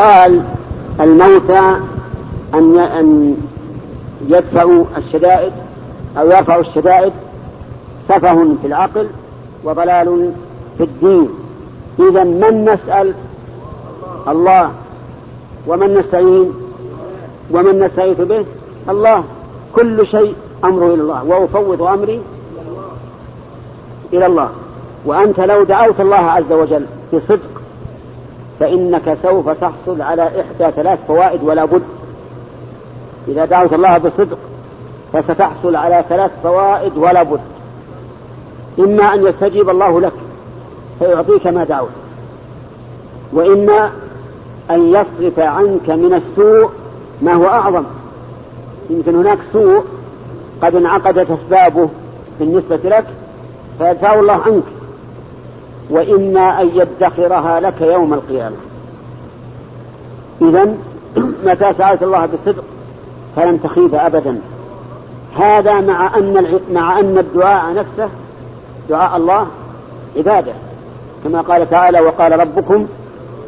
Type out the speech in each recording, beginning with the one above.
قال الموتى أن أن يدفعوا الشدائد أو يرفعوا الشدائد سفه في العقل وضلال في الدين. إذا من نسأل؟ الله. ومن نستعين؟ ومن نستغيث به؟ الله. كل شيء أمره إلى الله. وأفوض أمري إلى الله. وأنت لو دعوت الله عز وجل بصدق فإنك سوف تحصل على إحدى ثلاث فوائد ولا بد. إذا دعوت الله بصدق فستحصل على ثلاث فوائد ولا بد. إما أن يستجيب الله لك فيعطيك ما دعوت وإما أن يصرف عنك من السوء ما هو أعظم. يمكن هناك سوء قد انعقدت أسبابه بالنسبة لك فيدفعه الله عنك. وإما أن يدخرها لك يوم القيامة. إذا متى سألت الله بصدق فلن تخيب أبدا. هذا مع أن مع أن الدعاء نفسه دعاء الله عبادة. كما قال تعالى وقال ربكم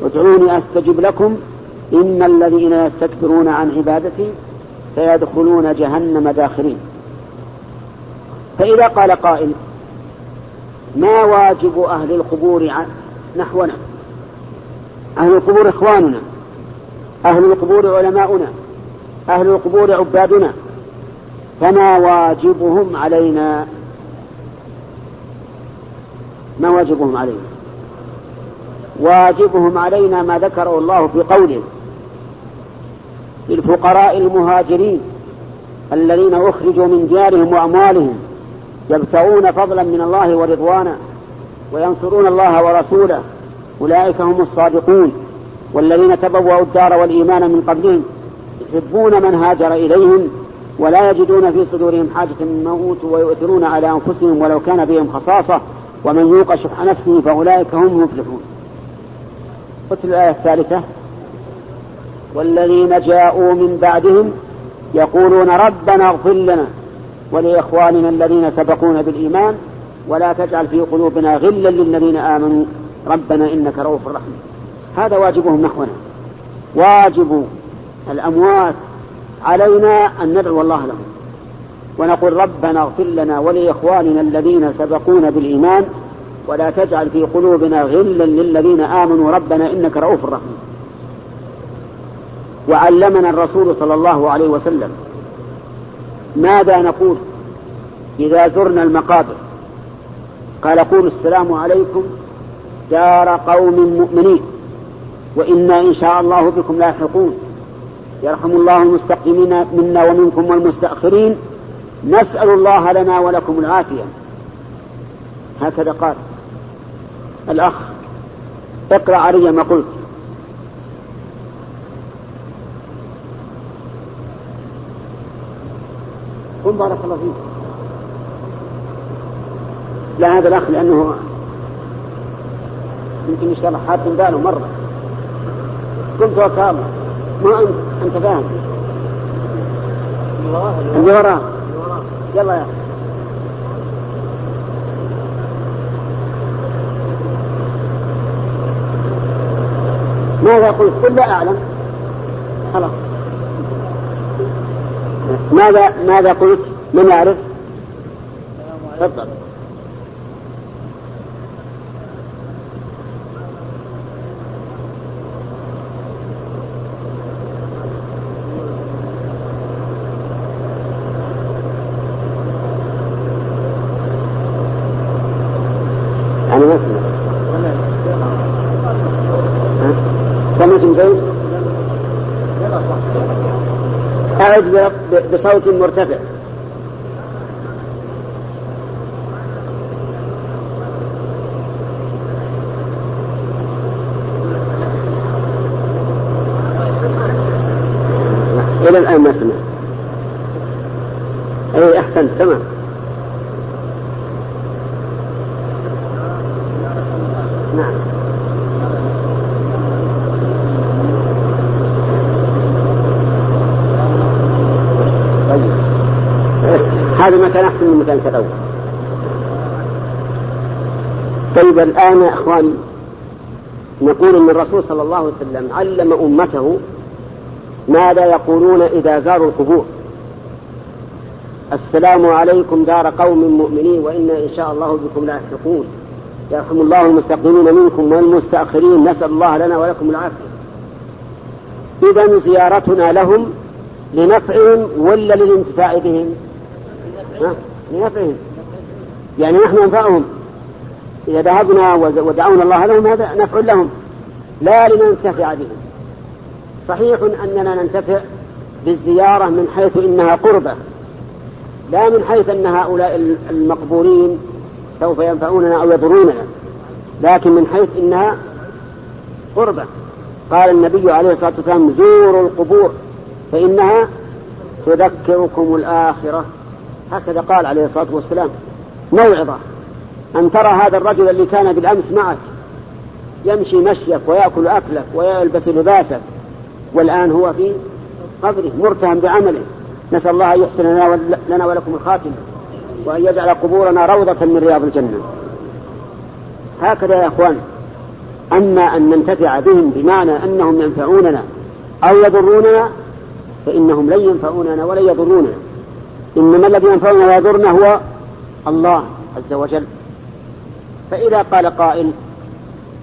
ادعوني أستجب لكم إن الذين يستكبرون عن عبادتي سيدخلون جهنم داخرين. فإذا قال قائل ما واجب أهل القبور نحونا. أهل القبور إخواننا. أهل القبور علماؤنا. أهل القبور عبادنا. فما واجبهم علينا. ما واجبهم علينا؟ واجبهم علينا ما ذكره الله في قوله. للفقراء المهاجرين الذين أخرجوا من ديارهم وأموالهم. يبتغون فضلا من الله ورضوانا وينصرون الله ورسوله. أولئك هم الصادقون. والذين تبوأوا الدار والإيمان من قبلهم يحبون من هاجر إليهم ولا يجدون في صدورهم حاجة مما أوتوا ويؤثرون على أنفسهم ولو كان بهم خصاصة. ومن يوق شح نفسه فأولئك هم المفلحون. قلت الآية الثالثة. والذين جاءوا من بعدهم يقولون ربنا اغفر لنا. ولإخواننا الذين سبقونا بالإيمان ولا تجعل في قلوبنا غلا للذين آمنوا. ربنا إنك رؤوف رحيم. هذا واجبهم نحونا. واجب الأموات علينا أن ندعو الله لهم. ونقول ربنا اغفر لنا ولإخواننا الذين سبقونا بالإيمان ولا تجعل في قلوبنا غلا للذين آمنوا. ربنا إنك رؤوف رحيم. وعلمنا الرسول صلى الله عليه وسلم ماذا نقول إذا زرنا المقابر؟ قال قولوا السلام عليكم دار قوم مؤمنين وإنا إن شاء الله بكم لاحقون. يرحم الله المستقدمين منا ومنكم والمستأخرين. نسأل الله لنا ولكم العافية. هكذا قال الأخ اقرأ علي ما قلت. قل بارك الله فيك. لا هذا الأخ لأنه يمكن يشتغل حاط باله مرة. قلت وكام ما أنت أنت فاهم. اللي وراه. يلا يا ماذا قلت قل لا أعلم. خلاص. ماذا ماذا قلت؟ من يعرف؟ تفضل أنا ما سمعت سمعت زين أعد بصوت مرتفع. إلى الآن ما سمعت. أي أحسنت تمام نعم طيب هذا مكان أحسن من مكان الأول طيب الآن يا أخواني نقول إن الرسول صلى الله عليه وسلم علم أمته ماذا يقولون إذا زاروا القبور. السلام عليكم دار قوم مؤمنين وإنا إن شاء الله بكم لاحقون. يرحم الله المستقدمين منكم والمستأخرين. نسأل الله لنا ولكم العافية. اذا زيارتنا لهم لنفعهم ولا للانتفاع بهم؟ لنفعهم يعني نحن ننفعهم. إذا ذهبنا ودعونا الله لهم هذا نفع لهم. لا لننتفع بهم. صحيح أننا ننتفع بالزيارة من حيث إنها قربة. لا من حيث أن هؤلاء المقبورين سوف ينفعوننا أو يضروننا. لكن من حيث إنها قربة. قال النبي عليه الصلاة والسلام زوروا القبور فإنها تذكركم الآخرة. هكذا قال عليه الصلاة والسلام موعظة أن ترى هذا الرجل اللي كان بالأمس معك يمشي مشيك ويأكل أكلك ويلبس لباسك والآن هو في قبره مرتهم بعمله. نسأل الله أن يحسن لنا ولكم الخاتمة وأن يجعل قبورنا روضة من رياض الجنة. هكذا يا أخوان أما أن ننتفع بهم بمعنى أنهم ينفعوننا أو يضروننا فإنهم لن ينفعوننا ولا يضروننا. إنما الذي ينفعنا ويضرنا هو الله عز وجل. فإذا قال قائل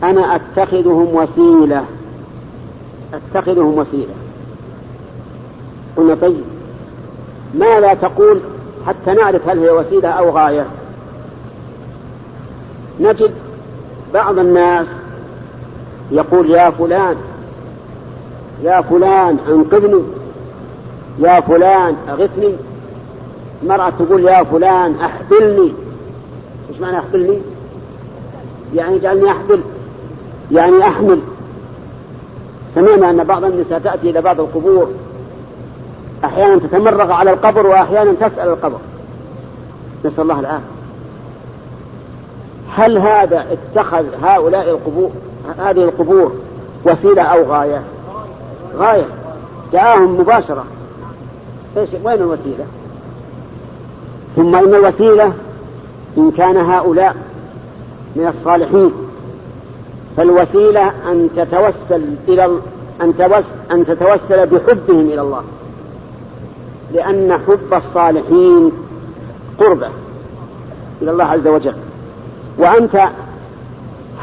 أنا أتخذهم وسيلة. أتخذهم وسيلة. قلنا طيب ماذا تقول حتى نعرف هل هي وسيلة أو غاية؟ نجد بعض الناس يقول يا فلان يا فلان أنقذني. يا فلان أغثني. المرأة تقول يا فلان احبلني إيش معنى احبلني؟ يعني اجعلني احبل يعني أحمل سمعنا أن بعض النساء تأتي إلى بعض القبور أحيانا تتمرغ على القبر وأحيانا تسأل القبر نسأل الله العافية هل هذا اتخذ هؤلاء القبور هذه القبور وسيلة أو غاية؟ غاية دعاهم مباشرة إيش وين الوسيلة؟ ثم إن الوسيلة إن كان هؤلاء من الصالحين فالوسيلة أن تتوسل إلى أن, أن تتوسل بحبهم إلى الله لأن حب الصالحين قربة إلى الله عز وجل. وأنت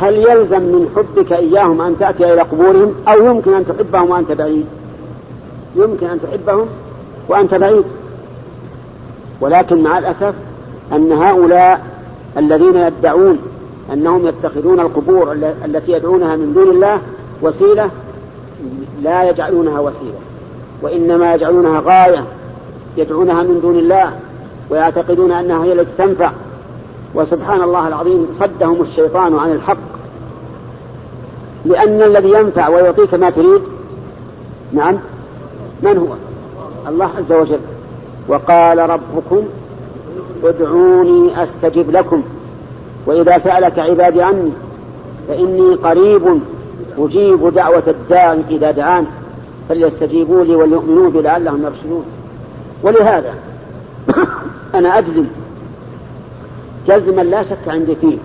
هل يلزم من حبك إياهم أن تأتي إلى قبورهم؟ أو يمكن أن تحبهم وأنت بعيد؟ يمكن أن تحبهم وأنت بعيد. ولكن مع الأسف أن هؤلاء الذين يدعون أنهم يتخذون القبور التي يدعونها من دون الله وسيلة لا يجعلونها وسيلة وإنما يجعلونها غاية يدعونها من دون الله ويعتقدون أنها هي التي تنفع. وسبحان الله العظيم صدهم الشيطان عن الحق. لأن الذي ينفع ويعطيك ما تريد نعم من هو؟ الله عز وجل. وقال ربكم ادعوني أستجب لكم. وإذا سألك عبادي عني فإني قريب أجيب دعوة الداع إذا دعان. فليستجيبوا لي وليؤمنوا بي لعلهم يرشدون. ولهذا أنا أجزم جزما لا شك عندي فيه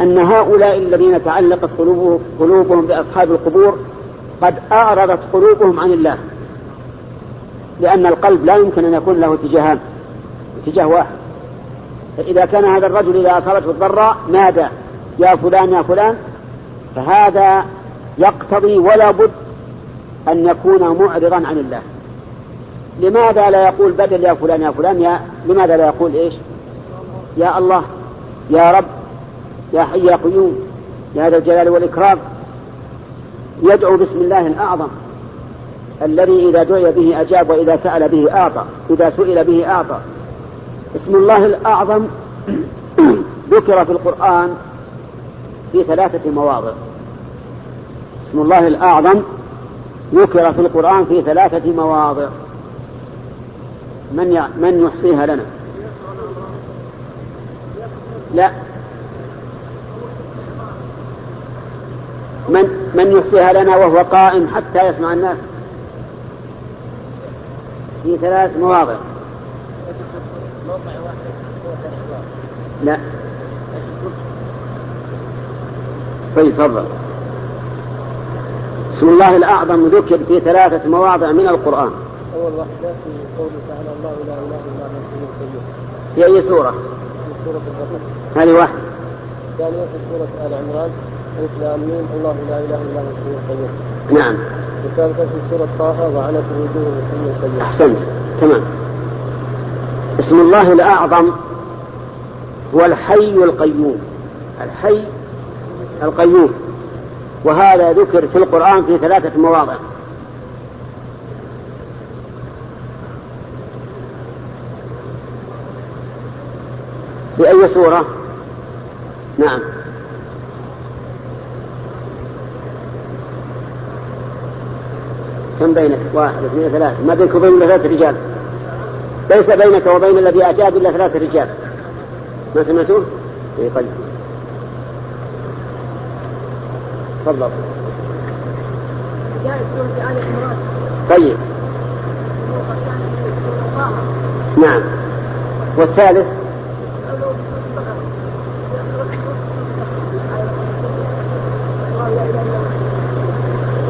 أن هؤلاء الذين تعلقت قلوبهم بأصحاب القبور قد أعرضت قلوبهم عن الله. لأن القلب لا يمكن أن يكون له اتجاهان. اتجاه واحد. فإذا كان هذا الرجل إذا أصابته الضراء نادى يا فلان يا فلان. فهذا يقتضي ولا بد أن يكون معرضا عن الله. لماذا لا يقول بدل يا فلان يا فلان؟ يا لماذا لا يقول إيش؟ يا الله يا رب يا حي يا قيوم يا ذا الجلال والإكرام. يدعو باسم الله الأعظم. الذي إذا دعي به أجاب وإذا سأل به أعطى إذا سئل به أعطى. اسم الله الأعظم ذكر في القرآن في ثلاثة مواضع. اسم الله الأعظم ذكر في القرآن في ثلاثة مواضع. من من يحصيها لنا؟ لا. من من يحصيها لنا وهو قائم حتى يسمع الناس. في ثلاث مواضع. لا. طيب تفضل. اسم الله الأعظم ذكر في ثلاثة مواضع من القرآن. أول واحدة في قوله تعالى الله لا إله إلا هو القيوم. في أي سورة؟ في سورة البقرة. هذه واحدة. الثانية في سورة آل عمران. ألف لام الله لا إله إلا هو الحي القيوم نعم. الثالثة في سورة طه وعنت الوجوه الحي القيوم أحسنت. تمام. اسم الله الأعظم هو الحي القيوم. الحي القيوم. وهذا ذكر في القرآن في ثلاثة مواضع. في أي سورة؟ نعم. كم بينك؟ واحد اثنين ثلاثة. ما بينك وبين ثلاثة رجال. ليس بينك وبين الذي أجاب إلا ثلاثة رجال. ما سمعتوه؟ إيه طيب. تفضل. طيب. نعم. والثالث؟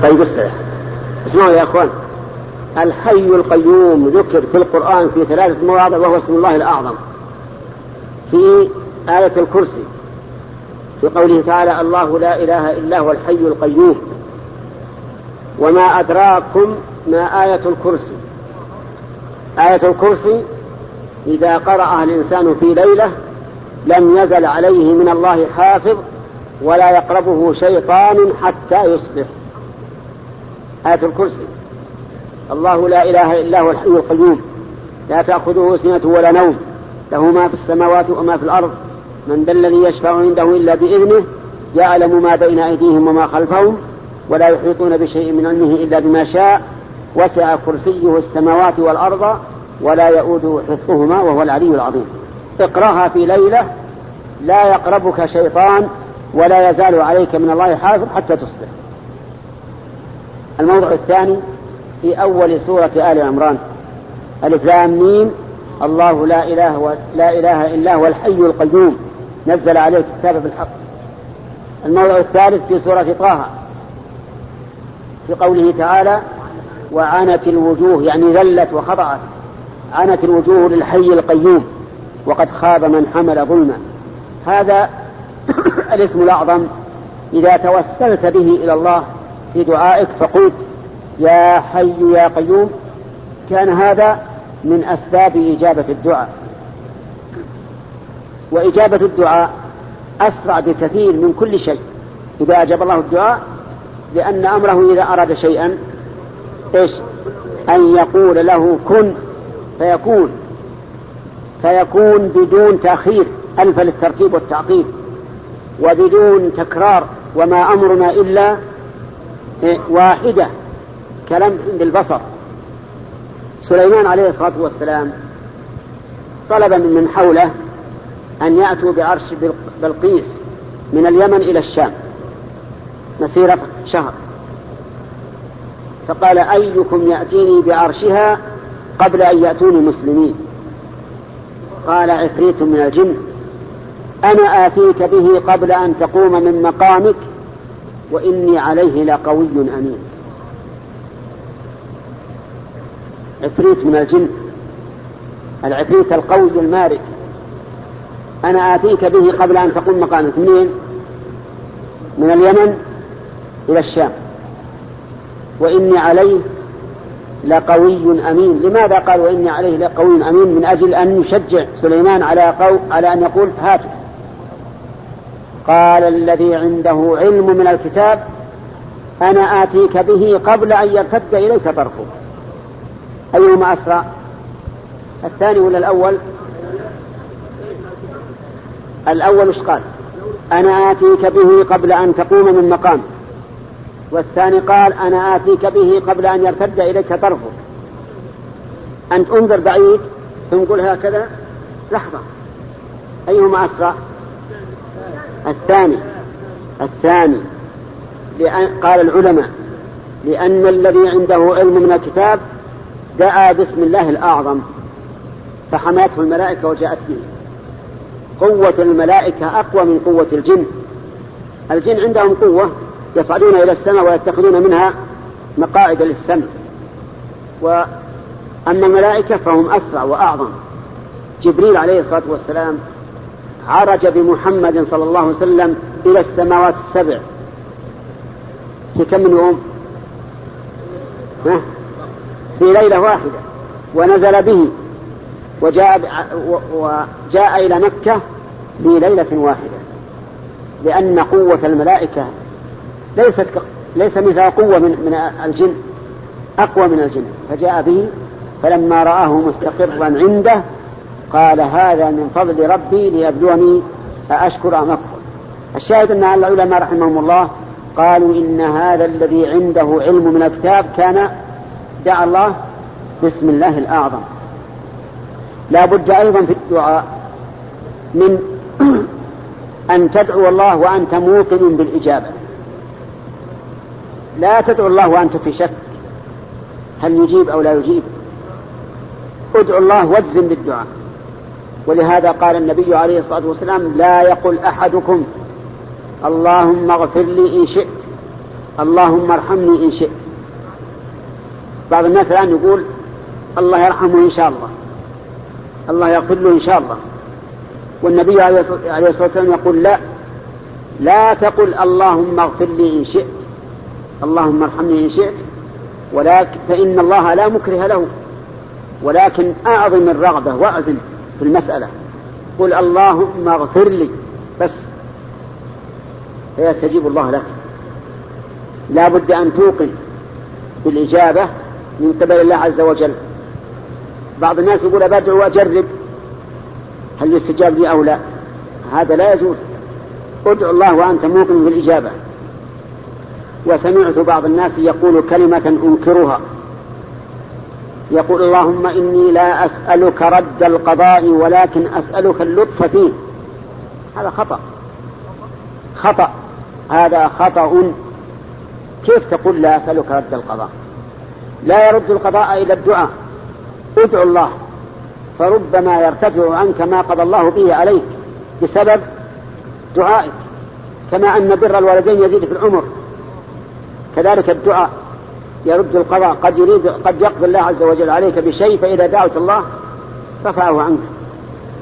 طيب استرح اسمعوا يا اخوان. الحي القيوم ذكر في القرآن في ثلاثة مواضع وهو اسم الله الأعظم. في آية الكرسي في قوله تعالى الله لا إله إلا هو الحي القيوم. وما أدراكم ما آية الكرسي. آية الكرسي إذا قرأها الإنسان في ليلة لم يزل عليه من الله حافظ ولا يقربه شيطان حتى يصبح. آية الكرسي. الله لا إله إلا هو الحي القيوم. لا تأخذه سنة ولا نوم. له ما في السماوات وما في الأرض. من ذا الذي يشفع عنده إلا بإذنه يعلم ما بين أيديهم وما خلفهم ولا يحيطون بشيء من علمه إلا بما شاء. وسع كرسيه السماوات والأرض ولا يؤود حفظهما وهو العلي العظيم. اقرأها في ليلة لا يقربك شيطان ولا يزال عليك من الله حافظ حتى تصبح. الموضوع الثاني في أول سورة آل عمران. ألف لام ميم. الله لا إله لا إله إلا هو الحي القيوم. نزل عليه الكتاب بالحق. الموضوع الثالث في سورة طه. في قوله تعالى وعنت الوجوه يعني ذلت وخضعت. عنت الوجوه للحي القيوم. وقد خاب من حمل ظلما. هذا الاسم الأعظم إذا توسلت به إلى الله في دعائك فقلت يا حي يا قيوم كان هذا من أسباب إجابة الدعاء. وإجابة الدعاء أسرع بكثير من كل شيء. إذا أجاب الله الدعاء لأن أمره إذا أراد شيئا إيش؟ أن يقول له كن فيكون فيكون بدون تأخير ألف للترتيب والتعقيد وبدون تكرار وما أمرنا إلا واحدة كلمح بالبصر سليمان عليه الصلاة والسلام طلب من حوله أن يأتوا بعرش بلقيس من اليمن إلى الشام مسيرة شهر. فقال أيكم يأتيني بعرشها قبل أن يأتوني مسلمين؟ قال عفريت من الجن. أنا آتيك به قبل أن تقوم من مقامك وإني عليه لقوي أمين. عفريت من الجن. العفريت القوي المارك. أنا آتيك به قبل أن تقوم مقامك منين؟ من اليمن إلى الشام. وإني عليه لقوي أمين. لماذا قال وإني عليه لقوي أمين؟ من أجل أن يشجع سليمان على, قو على أن يقول هاته قال الذي عنده علم من الكتاب أنا آتيك به قبل أن يرتد إليك طرفك أيهما أسرع؟ الثاني ولا الأول؟ الأول إيش قال؟ أنا آتيك به قبل أن تقوم من مقام. والثاني قال أنا آتيك به قبل أن يرتد إليك طرفك أنت انظر بعيد ثم قل هكذا. لحظة. أيهما أسرع؟ الثاني الثاني لأن قال العلماء لأن الذي عنده علم من الكتاب دعا باسم الله الأعظم فحماته الملائكة وجاءت به. قوة الملائكة أقوى من قوة الجن. الجن عندهم قوة يصعدون إلى السماء ويتخذون منها مقاعد للسمع. وأما الملائكة فهم أسرع وأعظم. جبريل عليه الصلاة والسلام عرج بمحمد صلى الله عليه وسلم إلى السماوات السبع. في كم من يوم؟ في ليلة واحدة. ونزل به. وجاء, وجاء إلى مكة في ليلة واحدة. لأن قوة الملائكة ليست ليس مثل قوة من من الجن أقوى من الجن. فجاء به فلما رآه مستقرا عنده قال هذا من فضل ربي ليبلوني أأشكر أم أكفر. الشاهد أن العلماء رحمهم الله قالوا إن هذا الذي عنده علم من الكتاب كان دعا الله بسم الله الأعظم. لا بد أيضا في الدعاء من أن تدعو الله وأنت موقن بالإجابة. لا تدعو الله وأنت في شك. هل يجيب أو لا يجيب؟ ادعو الله وأجزم بالدعاء. ولهذا قال النبي عليه الصلاة والسلام لا يقل أحدكم اللهم اغفر لي إن شئت اللهم ارحمني إن شئت. بعض الناس الآن يقول الله يرحمه إن شاء الله الله يغفر له إن شاء الله. والنبي عليه الصلاة والسلام يقول لا لا تقل اللهم اغفر لي إن شئت اللهم ارحمني إن شئت ولكن فإن الله لا مكره له ولكن أعظم الرغبة وأعزم. في المسألة. قل اللهم اغفر لي. بس. فيستجيب الله لك. لا بد أن توقن بالإجابة من قبل الله عز وجل. بعض الناس يقول بدعو وأجرب. هل يستجاب لي أو لا؟ هذا لا يجوز. ادعو الله وأنت موقن بالإجابة. وسمعت بعض الناس يقول كلمة أنكرها. يقول اللهم إني لا أسألك رد القضاء ولكن أسألك اللطف فيه. هذا خطأ. خطأ. هذا خطأ. كيف تقول لا أسألك رد القضاء؟ لا يرد القضاء إلى الدعاء. ادعو الله. فربما يرتفع عنك ما قضى الله به عليك بسبب دعائك. كما أن بر الوالدين يزيد في العمر. كذلك الدعاء. يرد القضاء. قد يريد قد يقضي الله عز وجل عليك بشيء فإذا دعوت الله رفعه عنك.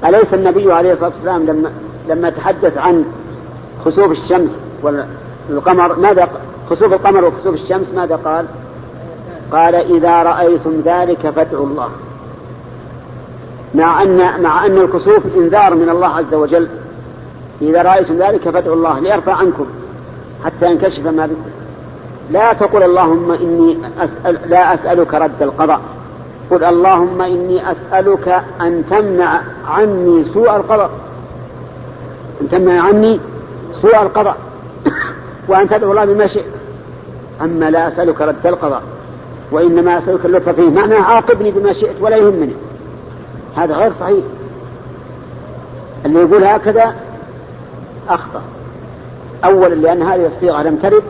أليس النبي عليه الصلاة والسلام لما لما تحدث عن خسوف الشمس والقمر ماذا خسوف القمر وخسوف الشمس ماذا قال؟ قال إذا رأيتم ذلك فادعوا الله. مع أن مع أن الكسوف إنذار من الله عز وجل. إذا رأيتم ذلك فادعوا الله ليرفع عنكم حتى ينكشف ما بكم. لا تقل اللهم إني أسأل لا أسألك رد القضاء. قل اللهم إني أسألك أن تمنع عني سوء القضاء. أن تمنع عني سوء القضاء. وأن تدعو الله بما شئت. أما لا أسألك رد القضاء. وإنما أسألك اللطف فيه. معناه عاقبني بما شئت ولا يهمني. هذا غير صحيح. اللي يقول هكذا أخطأ. أولا لأن هذه الصيغة لم ترد.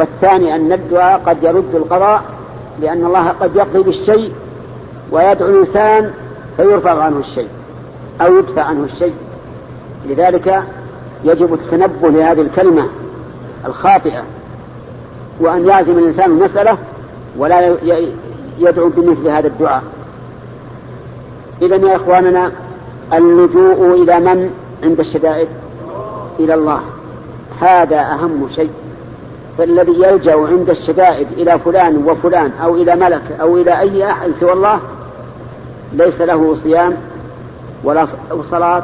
والثاني أن الدعاء قد يرد القضاء لأن الله قد يقضي بالشيء ويدعو الإنسان فيرفع عنه الشيء أو يدفع عنه الشيء. لذلك يجب التنبه لهذه الكلمة الخاطئة وأن يعزم الإنسان المسألة ولا يدعو بمثل هذا الدعاء. إذا يا إخواننا اللجوء إلى من عند الشدائد؟ إلى الله. هذا أهم شيء. فالذي يلجأ عند الشدائد إلى فلان وفلان أو إلى ملك أو إلى أي أحد سوى الله ليس له صيام ولا صلاة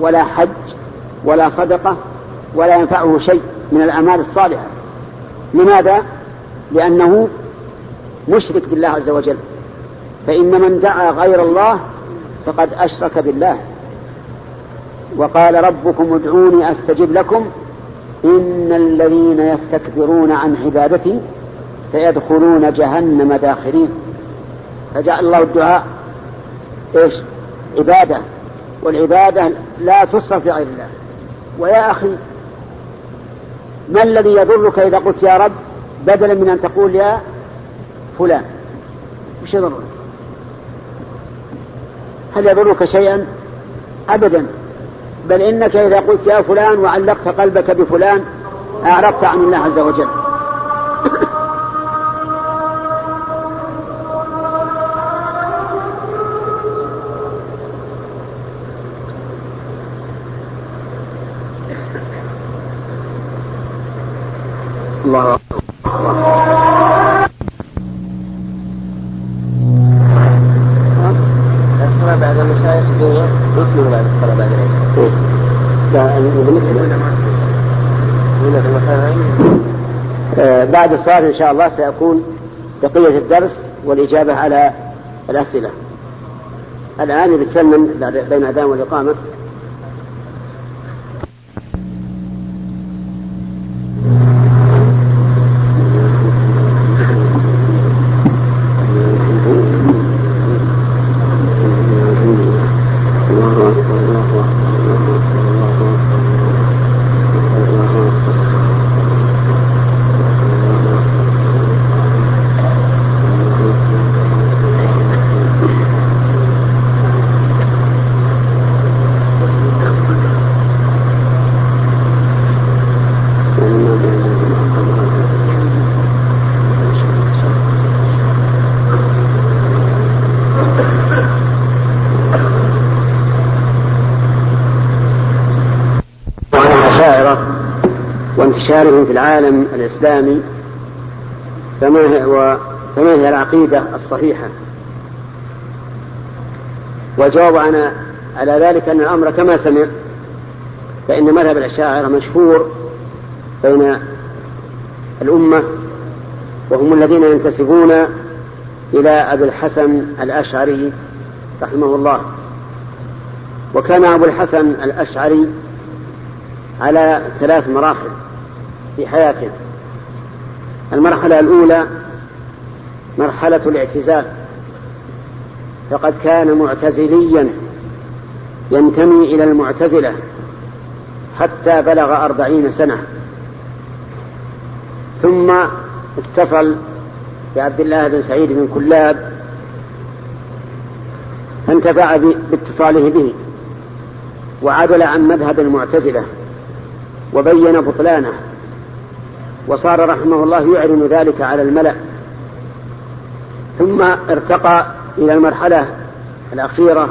ولا حج ولا صدقة ولا ينفعه شيء من الأعمال الصالحة. لماذا؟ لأنه مشرك بالله عز وجل. فإن من دعا غير الله فقد أشرك بالله. وقال ربكم ادعوني أستجب لكم إن الذين يستكبرون عن عبادتي سيدخلون جهنم داخرين. فجعل الله الدعاء إيش؟ عبادة. والعبادة لا تصرف لغير الله ويا أخي ما الذي يضرك إذا قلت يا رب بدلا من أن تقول يا فلان؟ وش يضرك؟ هل يضرك شيئا؟ أبدا. بل إنك إذا قلت يا فلان وعلقت قلبك بفلان أعرضت عن الله عز وجل الله الصلاة بعد المشايخ يكمل بعد الصلاة بعد العشاء. لا هنا في المكان الصلاة إن شاء الله سيكون بقية الدرس والإجابة على الأسئلة. الآن يتسلم بين الأذان والإقامة. وانتشارهم في العالم الإسلامي فما هي, و فما هي العقيدة الصحيحة؟ والجواب أنا على ذلك أن الأمر كما سمع فإن مذهب الأشاعرة مشهور بين الأمة وهم الذين ينتسبون إلى أبي الحسن الأشعري رحمه الله. وكان أبو الحسن الأشعري على ثلاث مراحل. في حياته. المرحلة الأولى مرحلة الاعتزال. فقد كان معتزليا ينتمي إلى المعتزلة حتى بلغ أربعين سنة. ثم اتصل بعبد الله بن سعيد بن كلاب فانتفع باتصاله به وعدل عن مذهب المعتزلة وبين بطلانه. وصار رحمه الله يعلن ذلك على الملأ. ثم ارتقى إلى المرحلة الأخيرة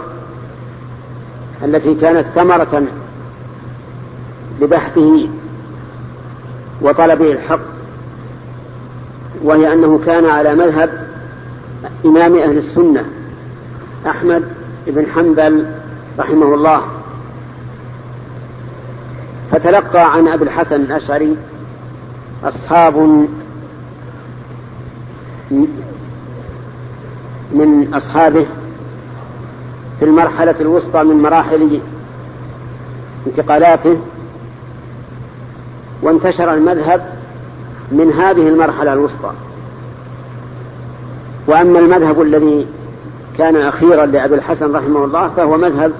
التي كانت ثمرة لبحثه وطلبه الحق وهي أنه كان على مذهب إمام أهل السنة أحمد بن حنبل رحمه الله. فتلقى عن أبي الحسن الأشعري أصحاب من أصحابه في المرحلة الوسطى من مراحل انتقالاته وانتشر المذهب من هذه المرحلة الوسطى. وأما المذهب الذي كان أخيرا لأبي الحسن رحمه الله فهو مذهب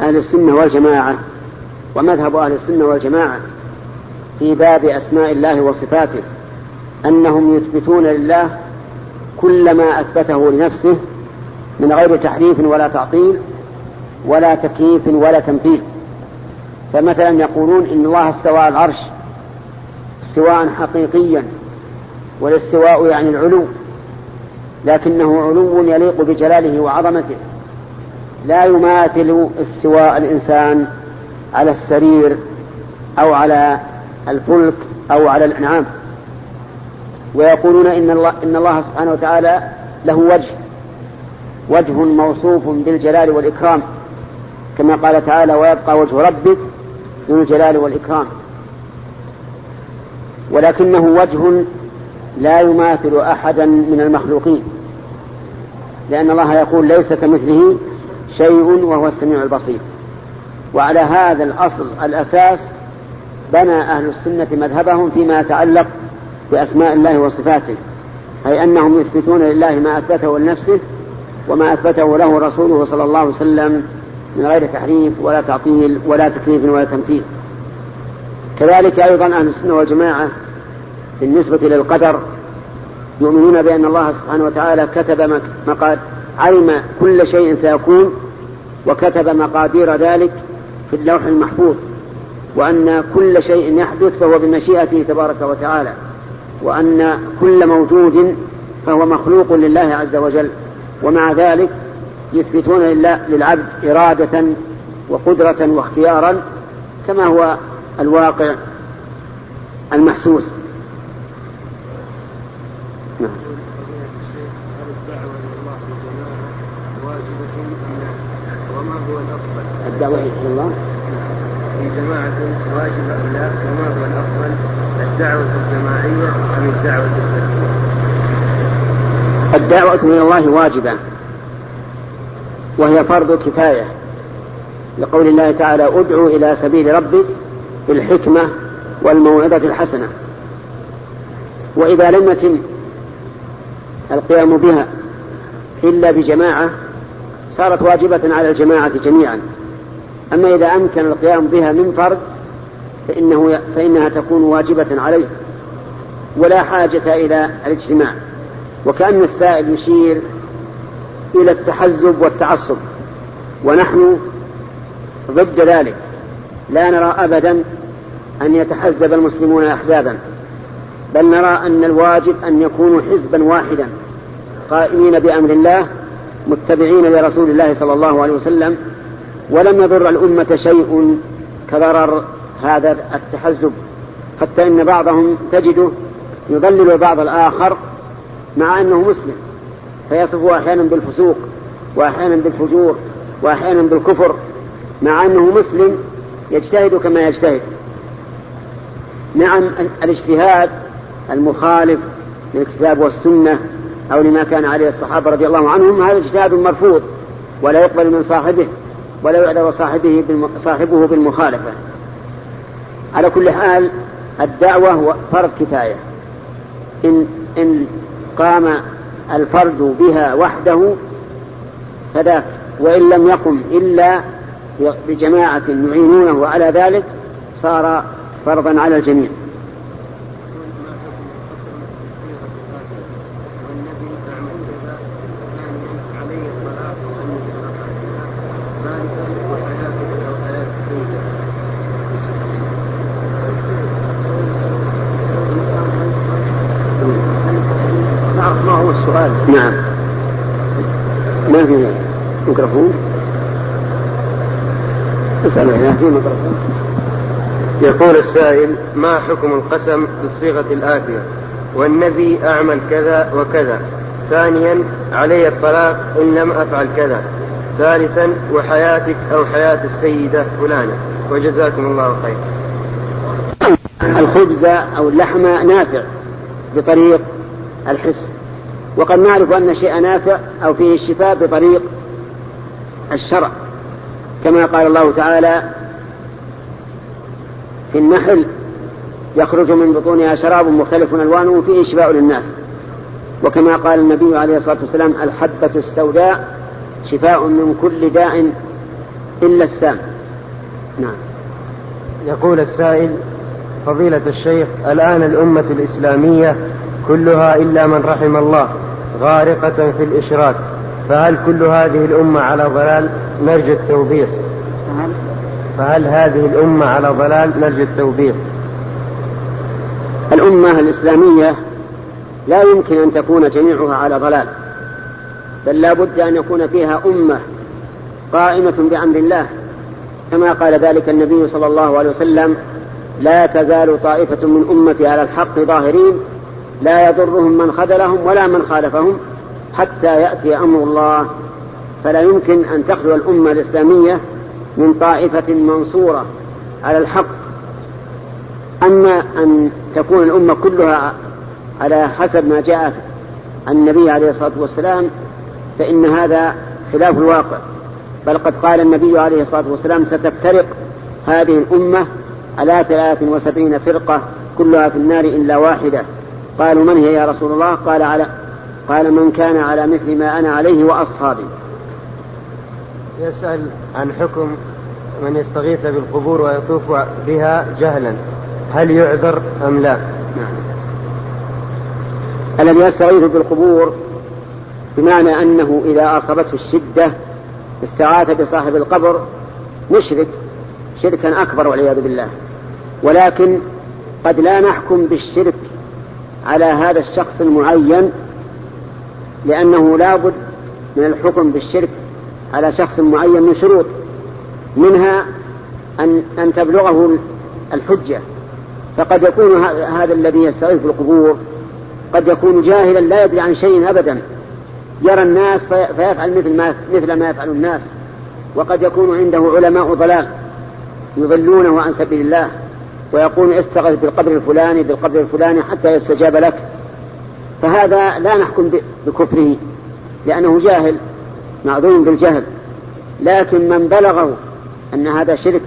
أهل السنة والجماعة ومذهب أهل السنة والجماعة. في باب أسماء الله وصفاته أنهم يثبتون لله كل ما أثبته لنفسه من غير تحريف ولا تعطيل ولا تكييف ولا تمثيل. فمثلا يقولون إن الله استوى على العرش استواء حقيقيا والاستواء يعني العلو لكنه علو يليق بجلاله وعظمته. لا يماثل استواء الإنسان على السرير أو على الفلك أو على الأنعام. ويقولون إن الله, إن الله سبحانه وتعالى له وجه. وجه موصوف بالجلال والإكرام. كما قال تعالى ويبقى وجه ربك ذو الجلال والإكرام. ولكنه وجه لا يماثل أحدا من المخلوقين. لأن الله يقول ليس كمثله شيء وهو السميع البصير. وعلى هذا الأصل الأساس بنى أهل السنة مذهبهم فيما يتعلق بأسماء الله وصفاته أي أنهم يثبتون لله ما أثبته لنفسه وما أثبته له رسوله صلى الله عليه وسلم من غير تحريف ولا تعطيل ولا تكليف ولا تمثيل. كذلك أيضا أهل السنة والجماعة بالنسبة للقدر يؤمنون بأن الله سبحانه وتعالى كتب مقاد علم كل شيء سيكون وكتب مقادير ذلك في اللوح المحفوظ. وأن كل شيء يحدث فهو بمشيئته تبارك وتعالى وأن كل موجود فهو مخلوق لله عز وجل ومع ذلك يثبتون لله للعبد إرادة وقدرة واختيارا كما هو الواقع المحسوس. نعم. الدعوة إلى الله واجبة أم لا؟ وما هو الأفضل؟ الدعوة الجماعية أم الدعوة الفردية؟ الدعوة إلى الله واجبة وهي فرض كفاية لقول الله تعالى أدعو إلى سبيل ربك بالحكمة والموعظة الحسنة وإذا لم يتم القيام بها إلا بجماعة صارت واجبة على الجماعة جميعا أما إذا أمكن القيام بها من فرد فإنه فإنها تكون واجبة عليه ولا حاجة إلى الاجتماع. وكأن السائل يشير إلى التحزب والتعصب ونحن ضد ذلك. لا نرى أبدا أن يتحزب المسلمون أحزابا بل نرى أن الواجب أن يكونوا حزبا واحدا قائمين بأمر الله متبعين لرسول الله صلى الله عليه وسلم. ولم يضر الأمة شيء كضرر هذا التحزب حتى إن بعضهم تجده يضلل البعض الآخر مع أنه مسلم. فيصفه أحيانا بالفسوق وأحيانا بالفجور وأحيانا بالكفر مع أنه مسلم يجتهد كما يجتهد. نعم الاجتهاد المخالف للكتاب والسنة أو لما كان عليه الصحابة رضي الله عنهم هذا اجتهاد مرفوض ولا يقبل من صاحبه ولا يعذر صاحبه صاحبه بالمخالفة. على كل حال الدعوة فرض كفاية. إن إن قام الفرد بها وحده فذاك وإن لم يقم إلا بجماعة يعينونه على ذلك صار فرضا على الجميع نعم ما في ميكروفون اسأل هنا في ميكروفون يقول السائل ما حكم القسم بالصيغة الآتية؟ والنبي أعمل كذا وكذا. ثانيا علي الطلاق إن لم أفعل كذا. ثالثا وحياتك أو حياة السيدة فلانة. وجزاكم الله خير. الخبز أو اللحم نافع بطريق الحس. وقد نعرف أن الشيء نافع أو فيه الشفاء بطريق الشرع. كما قال الله تعالى في النحل يخرج من بطونها شراب مختلف ألوانه فيه شفاء للناس. وكما قال النبي عليه الصلاة والسلام الحبة السوداء شفاء من كل داء إلا السام. نعم. يقول السائل فضيلة الشيخ الآن الأمة الإسلامية كلها إلا من رحم الله غارقة في الإشراك فهل كل هذه الأمة على ضلال؟ نرجو التوبيخ فهل هذه الأمة على ضلال؟ نرجو التوبيخ. الأمة الإسلامية لا يمكن أن تكون جميعها على ضلال بل لا بد أن يكون فيها أمة قائمة بأمر الله. كما قال ذلك النبي صلى الله عليه وسلم لا تزال طائفة من أمتي على الحق ظاهرين لا يضرهم من خذلهم ولا من خالفهم حتى يأتي أمر الله. فلا يمكن أن تخلو الأمة الإسلامية من طائفة منصورة على الحق أما أن تكون الأمة كلها على حسب ما جاء النبي عليه الصلاة والسلام فإن هذا خلاف الواقع. بل قد قال النبي عليه الصلاة والسلام ستفترق هذه الأمة على ثلاث وسبعين فرقة كلها في النار إلا واحدة. قالوا من هي يا رسول الله؟ قال على قال من كان على مثل ما أنا عليه وأصحابي. يسأل عن حكم من يستغيث بالقبور ويطوف بها جهلا. هل يعذر أم لا؟ نعم. الذي يستغيث بالقبور بمعنى أنه إذا أصابته الشدة استغاث بصاحب القبر مشرك شركا أكبر والعياذ بالله. ولكن قد لا نحكم بالشرك على هذا الشخص المعين لأنه لا بد من الحكم بالشرك على شخص معين من شروط منها أن أن تبلغه الحجة. فقد يكون هذا الذي يستغيث بالقبور قد يكون جاهلا لا يدري عن شيء أبدا. يرى الناس فيفعل مثل ما مثل ما يفعل الناس. وقد يكون عنده علماء ضلال يضلونه عن سبيل الله ويقول استغث بالقبر الفلاني بالقبر الفلاني حتى يستجاب لك. فهذا لا نحكم بكفره لأنه جاهل. معذور بالجهل لكن من بلغه أن هذا شرك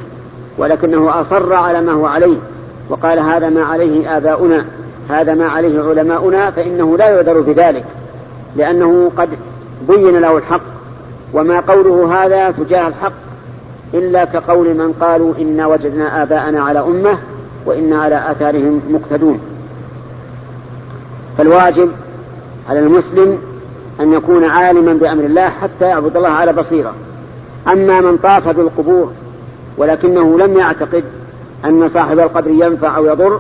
ولكنه أصر على ما هو عليه وقال هذا ما عليه آباؤنا هذا ما عليه علماؤنا فإنه لا يعذر بذلك لأنه قد بين له الحق وما قوله هذا تجاه الحق إلا كقول من قالوا إنا وجدنا آباءنا على أمة وإنا على آثارهم مقتدون. فالواجب على المسلم أن يكون عالما بأمر الله حتى يعبد الله على بصيرة. أما من طاف بالقبور ولكنه لم يعتقد أن صاحب القبر ينفع أو يضر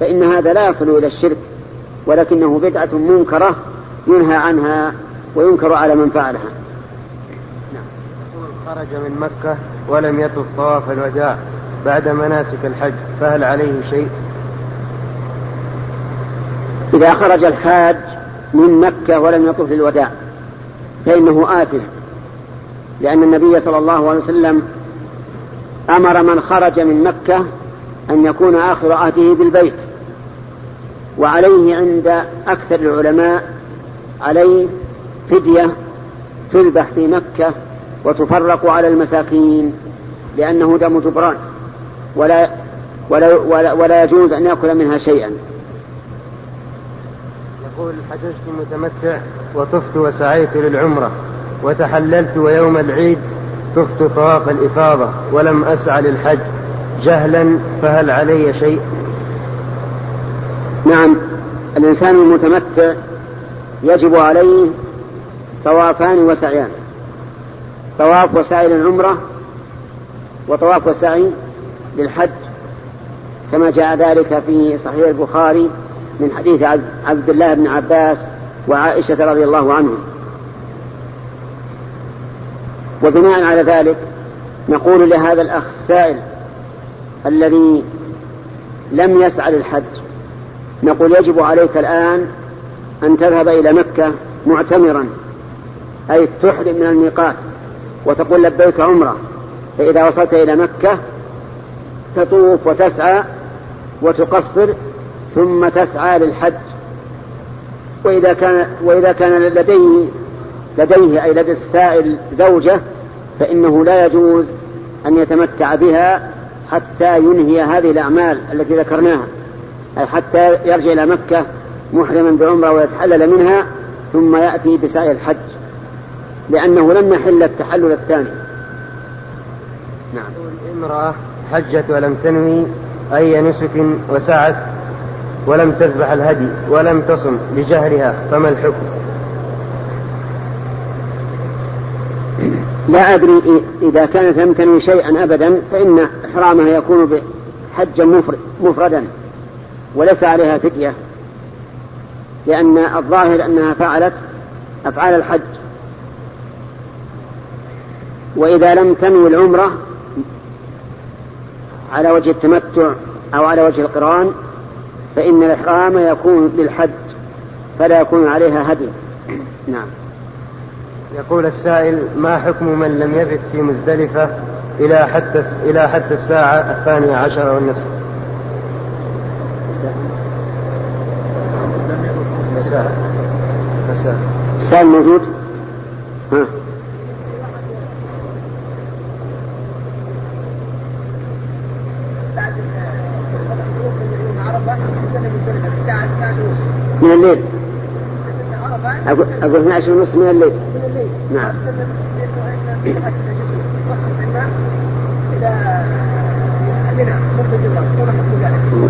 فإن هذا لا يصل إلى الشرك ولكنه بدعة منكرة ينهى عنها وينكر على من فعلها. نعم. خرج من مكة ولم يطف طواف الوداع بعد مناسك الحج فهل عليه شيء؟ إذا خرج الحاج من مكة ولم يطف للوداع فإنه آثم لأن النبي صلى الله عليه وسلم أمر من خرج من مكة أن يكون آخر عهده بالبيت وعليه عند أكثر العلماء عليه فدية تذبح في مكة وتفرق على المساكين لأنه دم جبران ولا ولا ولا, ولا يجوز أن يأكل منها شيئا. يقول حججت متمتع وطفت وسعيت للعمرة وتحللت ويوم العيد طفت طواف الإفاضة ولم أسعى للحج. جهلا فهل علي شيء؟ نعم الإنسان المتمتع يجب عليه طوافان وسعيان. طواف وسعي للعمرة وطواف وسعي للحج كما جاء ذلك في صحيح البخاري من حديث عبد الله بن عباس وعائشة رضي الله عنهم وبناء على ذلك نقول لهذا الأخ السائل الذي لم يسعى للحج نقول يجب عليك الآن أن تذهب إلى مكة معتمرا أي تحرم من الميقات وتقول لبيك عمرة فإذا وصلت إلى مكة تطوف وتسعى وتقصر ثم تسعى للحج. وإذا كان وإذا كان لديه لديه أي لدى السائل زوجة فإنه لا يجوز أن يتمتع بها حتى ينهي هذه الأعمال التي ذكرناها. أي حتى يرجع إلى مكة محرما بعمرة ويتحلل منها ثم يأتي بسعي الحج. لأنه لم يحل التحلل الثاني. نعم. امرأة حجت ولم تنوي أي نسك وسعت ولم تذبح الهدي ولم تصم لجهرها فما الحكم؟ لا أدري إذا كانت لم تنوي شيئا أبدا فإن إحرامها يكون حجا مفردا وليس عليها فدية لأن الظاهر أنها فعلت أفعال الحج. وإذا لم تنوي العمرة على وجه التمتع أو على وجه القران فإن الإحرام يكون للحج فلا يكون عليها هدي. نعم. يقول السائل ما حكم من لم يبت في مزدلفة إلى حتى إلى حتى الساعة الثانية عشر والنصف؟ مساء. مساء. السائل موجود ها من الليل أقول أقول 12 ونص من الليل. نعم.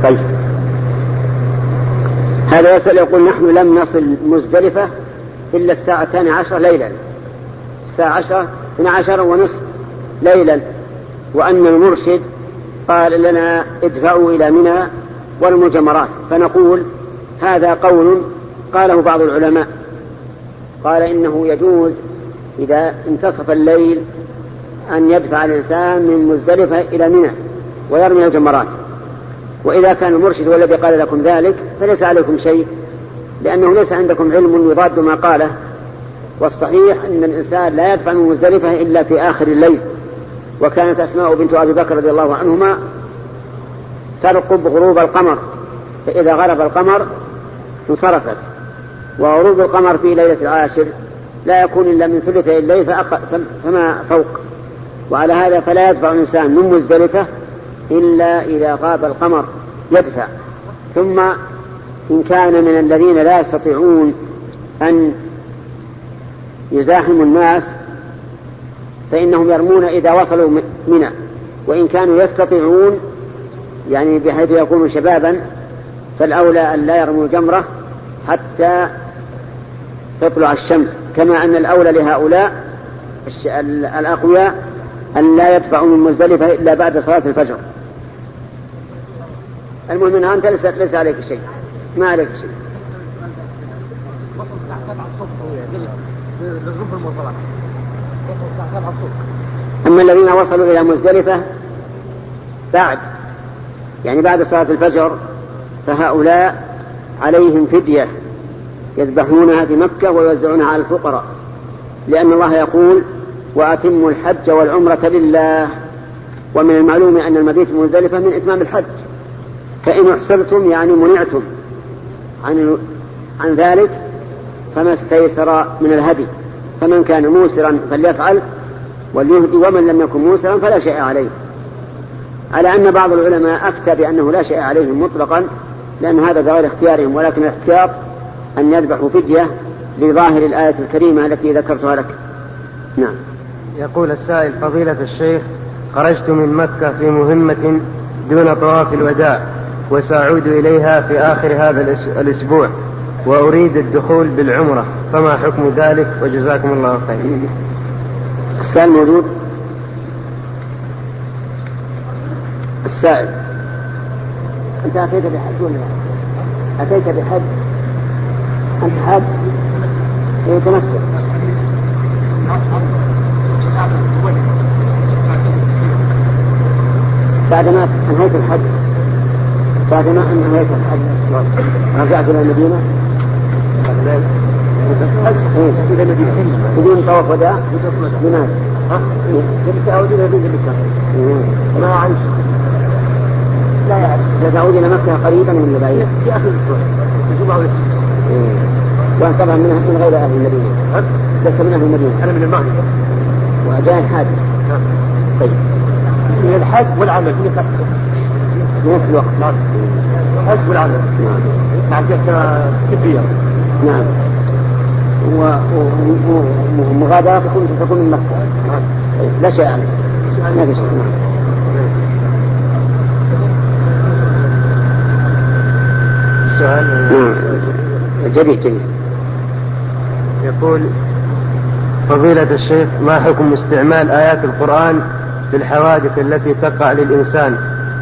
طيب. هذا يسأل يقول نحن لم نصل مزدلفة إلا الساعة الثانية عشر ليلا. الساعة عشرة اثنى عشر ونصف ليلا. وأن المرشد قال لنا ادفعوا إلى منى والمجمرات. فنقول هذا قول قاله بعض العلماء. قال إنه يجوز إذا انتصف الليل أن يدفع الإنسان من مزدلفة إلى منى ويرمي الجمرات. وإذا كان المرشد والذي قال لكم ذلك فليس عليكم شيء لأنه ليس عندكم علم يضاد ما قاله. والصحيح أن الإنسان لا يدفع من مزدلفة إلا في آخر الليل. وكانت أسماء بنت أبي بكر رضي الله عنهما ترقب غروب القمر فإذا غرب القمر انصرفت. وغروب القمر في ليلة العاشر لا يكون إلا من ثلثي الليل فما فوق. وعلى هذا فلا يدفع الإنسان من مزدلفة إلا إذا غاب القمر يدفع. ثم إن كان من الذين لا يستطيعون أن يزاحموا الناس فإنهم يرمون إذا وصلوا منى. وإن كانوا يستطيعون يعني بحيث يكونوا شبابا فالأولى أن لا يرموا جمرة حتى تطلع الشمس كما أن الأولى لهؤلاء الأقوياء أن لا يدفعوا من مزدلفة إلا بعد صلاة الفجر. المهم أنت ليس, ليس عليك شيء. ما عليك شيء. أما الذين وصلوا إلى مزدلفة بعد يعني بعد صلاة الفجر فهؤلاء عليهم فدية. يذبحونها في مكة ويوزعونها على الفقراء. لأن الله يقول وأتموا الحج والعمرة لله. ومن المعلوم أن المبيت مزدلفة من إتمام الحج. فإن أحسبتم يعني منعتم عن عن ذلك فما استيسر من الهدي. فمن كان موسرا فليفعل وليهدي ومن لم يكن موسرا فلا شيء عليه. على أن بعض العلماء أفتى بأنه لا شيء عليهم مطلقا لأن هذا بغير اختيارهم ولكن الاحتياط أن يذبحوا فدية لظاهر الآية الكريمة التي ذكرتها لك. نعم. يقول السائل فضيلة الشيخ خرجت من مكة في مهمة دون طواف الوداع وسأعود إليها في آخر هذا الأسبوع وأريد الدخول بالعمرة فما حكم ذلك؟ وجزاكم الله خير. السائل موجود؟ السائل. أنت أتيت بحج ولا أتيت بحج؟ إيه تمثل بعدما أنهيت الحج بعدما أنهيت الحج رجعت إلى المدينة. إلى المدينة بدون طواف وداع. لماذا؟ بيت ما أعرف. لا يعرف تعود إلى مكة قريبا من بعيدا في آخر الأسبوع الجمعة وأنت طبعا من, من غير أهل المدينة. لست من أهل المدينة. أنا من المغرب. وجاء حاج نعم. طيب. من الحج والعمل. في في نفس الوقت. نعم. الحج والعمل. نعم. جهة طبية. نعم. ومغادرتكم ستكون من مكة. نعم. طيب. لا شيء عليه. ما في شيء نعم. السؤال جديد جديد يقول فضيلة الشيخ ما حكم استعمال آيات القرآن في الحوادث التي تقع للإنسان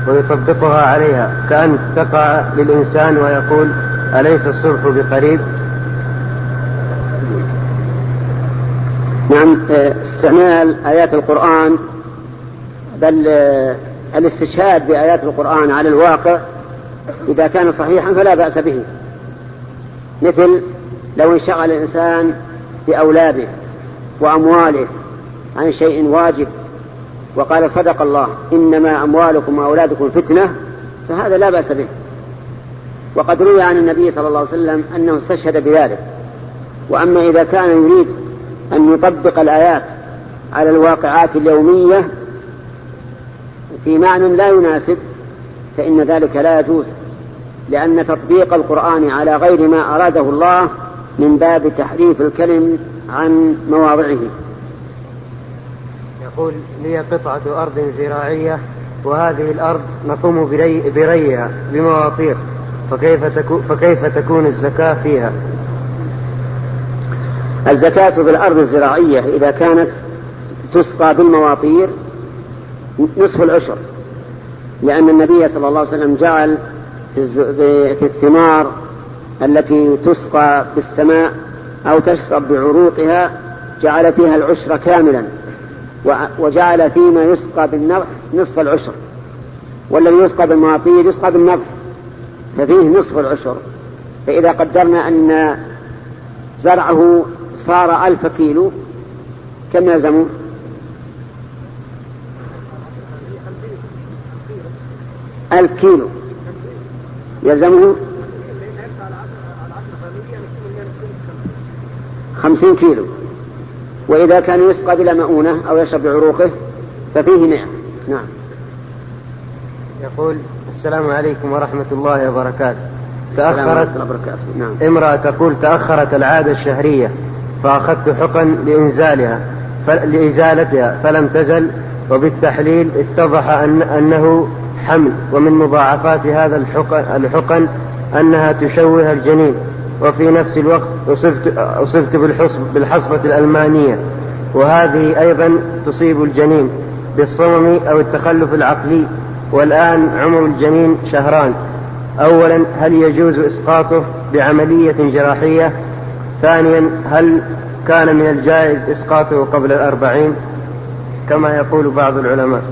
ويطبقها عليها؟ كأن تقع للإنسان ويقول أليس الصبح بقريب؟ نعم استعمال آيات القرآن بل الاستشهاد بآيات القرآن على الواقع إذا كان صحيحا فلا بأس به. مثل لو انشغل الإنسان بأولاده وأمواله عن شيء واجب وقال صدق الله إنما أموالكم وأولادكم فتنة فهذا لا بأس به. وقد روي عن النبي صلى الله عليه وسلم أنه استشهد بذلك. وأما إذا كان يريد أن يطبق الآيات على الواقعات اليومية في معنى لا يناسب فإن ذلك لا يجوز. لأن تطبيق القرآن على غير ما أراده الله من باب تحريف الكلم عن مواضعه. يقول لي قطعة أرض زراعية وهذه الأرض نقوم بري بريها بمواطير فكيف, تكو فكيف تكون الزكاة فيها؟ الزكاة في الأرض الزراعية إذا كانت تسقى بالمواطير نصف العشر لأن النبي صلى الله عليه وسلم جعل في الثمار التي تسقى بالسماء أو تشرب بعروقها جعل فيها العشر كاملا وجعل فيما يسقى بالنضح نصف العشر. والذي يسقى بالمواطير يسقى بالنضح ففيه نصف العشر. فإذا قدرنا أن زرعه صار ألف كيلو كم يلزمه؟ ألف كيلو. يلزمه خمسين كيلو. وإذا كان يسقى بلا مؤونة أو يشرب بعروقه ففيه مئة. نعم. يقول السلام عليكم ورحمة الله وبركاته. تأخرت نعم. امرأة تقول تأخرت العادة الشهرية فأخذت حقن لإنزالها لإزالتها فلم تزل وبالتحليل اتضح أن أنه حمل ومن مضاعفات هذا الحقن, أنها تشوه الجنين وفي نفس الوقت أصبت, أصبت بالحصبة الألمانية وهذه أيضا تصيب الجنين بالصمم أو التخلف العقلي والآن عمر الجنين شهران. أولا هل يجوز إسقاطه بعملية جراحية؟ ثانيا هل كان من الجائز إسقاطه قبل الأربعين؟ كما يقول بعض العلماء.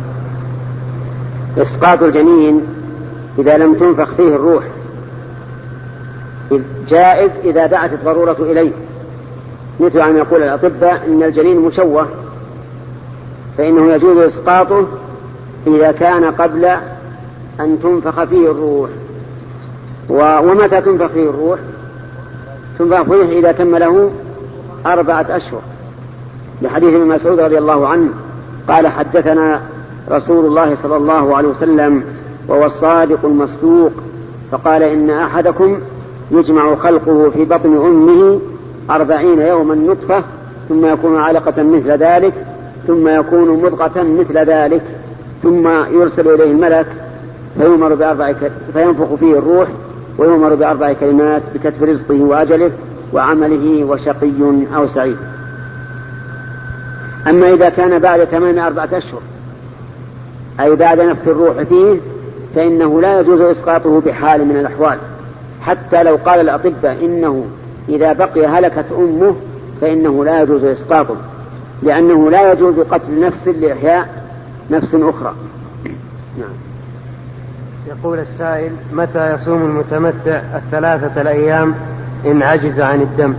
إسقاط الجنين إذا لم تنفخ فيه الروح. جائز إذا دعت الضرورة إليه. مثل أن يقول الأطباء إن الجنين مشوه فإنه يجوز إسقاطه إذا كان قبل أن تنفخ فيه الروح. ومتى تنفخ فيه الروح؟ تنفخ فيه إذا تم له أربعة أشهر. لحديث ابن مسعود رضي الله عنه قال حدثنا رسول الله صلى الله عليه وسلم وهو الصادق المصدوق فقال إن أحدكم يجمع خلقه في بطن أمه أربعين يوما نطفة ثم يكون علقة مثل ذلك ثم يكون مضغة مثل ذلك ثم يرسل إليه الملك فيؤمر بأربع فينفخ فيه الروح ويؤمر بأربع كلمات بكتب رزقه وأجله وعمله وشقي أو سعيد. أما إذا كان بعد تمام أربعة أشهر أي بعد نفخ الروح فيه فإنه لا يجوز إسقاطه بحال من الأحوال. حتى لو قال الأطباء إنه إذا بقي هلكت أمه فإنه لا يجوز إسقاطه لأنه لا يجوز قتل نفس لإحياء نفس أخرى. نعم. يقول السائل متى يصوم المتمتع الثلاثة الأيام إن عجز عن الدم؟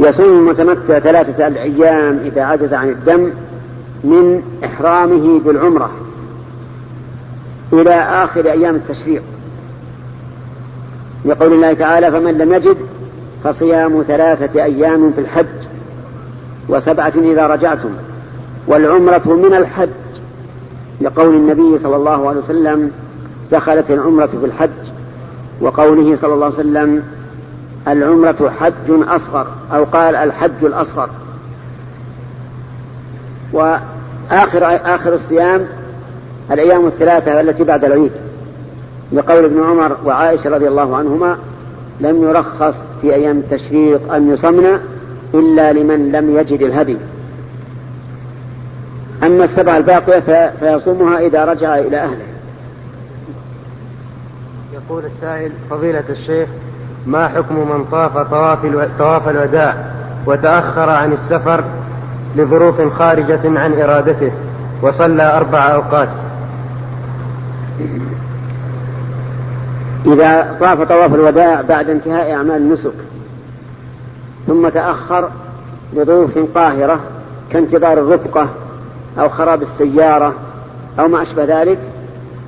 يصوم المتمتع ثلاثة الأيام إذا عجز عن الدم من إحرامه بالعمرة إلى آخر أيام التشريق. لقول الله تعالى فمن لم يجد فصيام ثلاثة أيام في الحج وسبعة إذا رجعتم والعمرة من الحج. لقول النبي صلى الله عليه وسلم دخلت العمرة في الحج. وقوله صلى الله عليه وسلم العمرة حج أصغر. أو قال الحج الأصغر. وآخر آخر الصيام الأيام الثلاثة التي بعد العيد. لقول ابن عمر وعائشة رضي الله عنهما لم يرخص في أيام التشريق أن يصمن إلا لمن لم يجد الهدي. أما السبع الباقية فيصومها إذا رجع إلى أهله. يقول السائل فضيلة الشيخ ما حكم من طاف طواف طواف الوداع وتأخر عن السفر لظروف خارجة عن إرادته وصلى أربع أوقات. إذا طاف طواف الوداع بعد انتهاء أعمال النسك ثم تأخر لظروف قاهرة كانتظار الرفقة أو خراب السيارة أو ما أشبه ذلك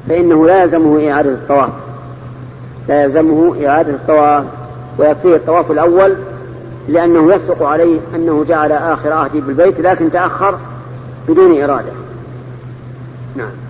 فإنه لا يلزمه إعادة الطواف. لا يلزمه إعادة الطواف ويكفيه الطواف الأول لأنه يصدق عليه أنه جعل آخر عهده بالبيت لكن تأخر بدون إرادة. نعم.